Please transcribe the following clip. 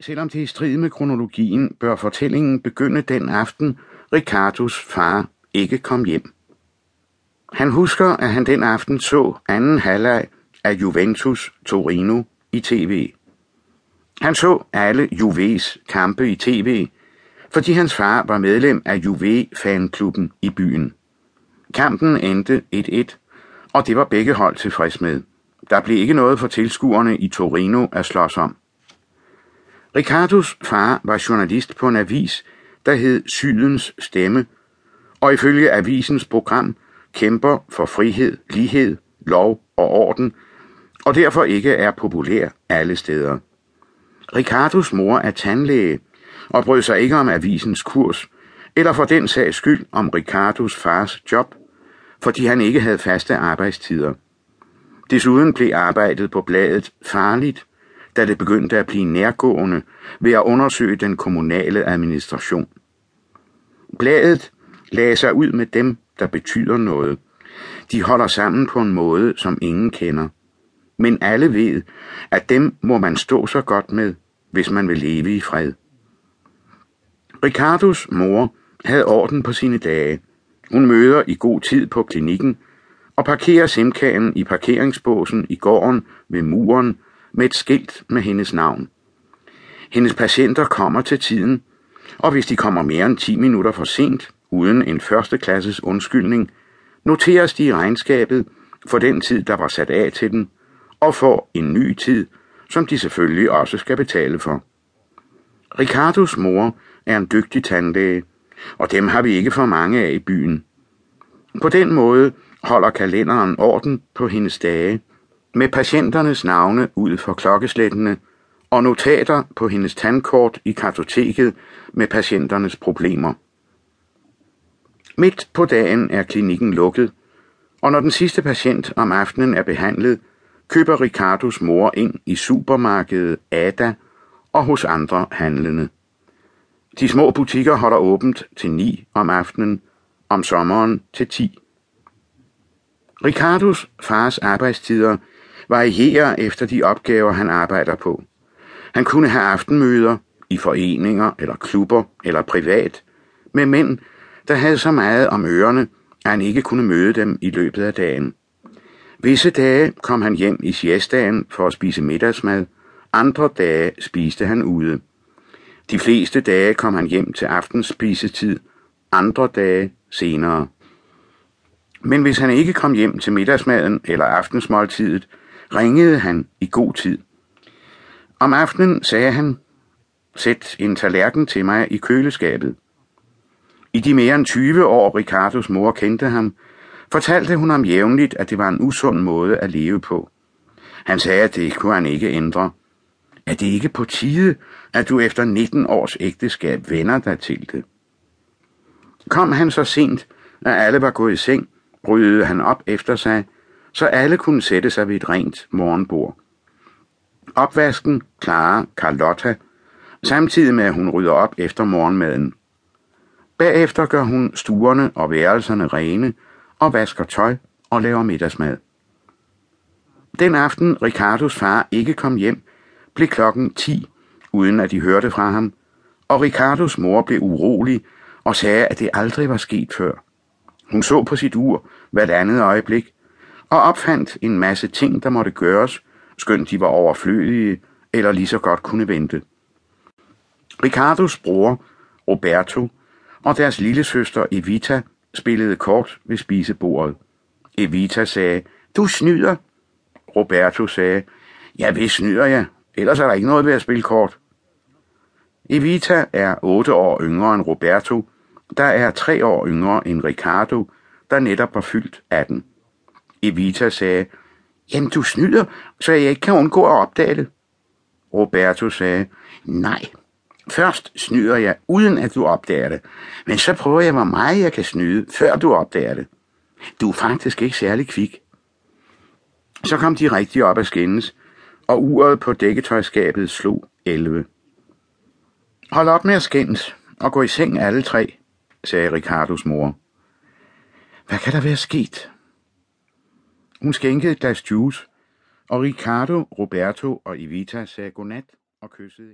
Selvom det er i strid med kronologien, bør fortællingen begynde den aften, Ricardos far ikke kom hjem. Han husker, at han den aften så anden halvleg af Juventus Torino i tv. Han så alle Juves kampe i tv, fordi hans far var medlem af Juve-fanklubben i byen. Kampen endte 1-1, og det var begge hold tilfreds med. Der blev ikke noget for tilskuerne i Torino at slås om. Ricardos far var journalist på en avis, der hed Sydens Stemme, og ifølge avisens program kæmper for frihed, lighed, lov og orden, og derfor ikke er populær alle steder. Ricardos mor er tandlæge og brød sig ikke om avisens kurs, eller for den sags skyld om Ricardos fars job, fordi han ikke havde faste arbejdstider. Desuden blev arbejdet på bladet farligt, da det begyndte at blive nærgående ved at undersøge den kommunale administration. Bladet lagde sig ud med dem, der betyder noget. De holder sammen på en måde, som ingen kender. Men alle ved, at dem må man stå så godt med, hvis man vil leve i fred. Ricardos mor havde orden på sine dage. Hun møder i god tid på klinikken og parkerer simkagen i parkeringsbåsen i gården ved muren med et skilt med hendes navn. Hendes patienter kommer til tiden, og hvis de kommer mere end 10 minutter for sent, uden en førsteklasses undskyldning, noteres de i regnskabet for den tid, der var sat af til den, og får en ny tid, som de selvfølgelig også skal betale for. Ricardos mor er en dygtig tandlæge, og dem har vi ikke for mange af i byen. På den måde holder kalenderen orden på hendes dage, med patienternes navne ud for klokkeslættene og notater på hendes tandkort i kartoteket med patienternes problemer. Midt på dagen er klinikken lukket, og når den sidste patient om aftenen er behandlet, køber Ricardos mor ind i supermarkedet Ada og hos andre handlende. De små butikker holder åbent til 9 om aftenen, om sommeren til 10. Ricardos fars arbejdstider varierer efter de opgaver, han arbejder på. Han kunne have aftenmøder i foreninger eller klubber eller privat med mænd, der havde så meget om ørerne, at han ikke kunne møde dem i løbet af dagen. Visse dage kom han hjem i siestaen for at spise middagsmad, andre dage spiste han ude. De fleste dage kom han hjem til aftenspisetid, andre dage senere. Men hvis han ikke kom hjem til middagsmaden eller aftensmåltidet, ringede han i god tid. Om aftenen sagde han, sæt en tallerken til mig i køleskabet. I de mere end 20 år Ricardos mor kendte ham, fortalte hun ham jævnligt, at det var en usund måde at leve på. Han sagde, at det kunne han ikke ændre. Er det ikke på tide, at du efter 19 års ægteskab vender dig til det? Kom han så sent, at alle var gået i seng, ryddede han op efter sig, så alle kunne sætte sig ved et rent morgenbord. Opvasken klarer Carlotta, samtidig med at hun rydder op efter morgenmaden. Bagefter gør hun stuerne og værelserne rene og vasker tøj og laver middagsmad. Den aften Ricardos far ikke kom hjem, blev klokken 10, uden at de hørte fra ham, og Ricardos mor blev urolig og sagde, at det aldrig var sket før. Hun så på sit ur hvert andet øjeblik, og opfandt en masse ting, der måtte gøres, skønt de var overflødige eller lige så godt kunne vente. Ricardos bror, Roberto, og deres lille søster Evita spillede kort ved spisebordet. Evita sagde, du snyder. Roberto sagde, ja, hvis snyder jeg, ellers er der ikke noget ved at spille kort. Evita er otte år yngre end Roberto, der er tre år yngre end Ricardo, der netop var fyldt 18. Evita sagde, jamen du snyder, så jeg ikke kan undgå at opdage det. Roberto sagde, nej, først snyder jeg, uden at du opdager det, men så prøver jeg, hvor meget jeg kan snyde, før du opdager det. Du er faktisk ikke særlig kvik. Så kom de rigtig op af skændes, og uret på dækketøjskabet slog 11. Hold op med at skændes, og gå i seng alle tre, sagde Ricardos mor. Hvad kan der være sket? Hun skænkede et glas juice, og Ricardo, Roberto og Evita sagde godnat og kyssede.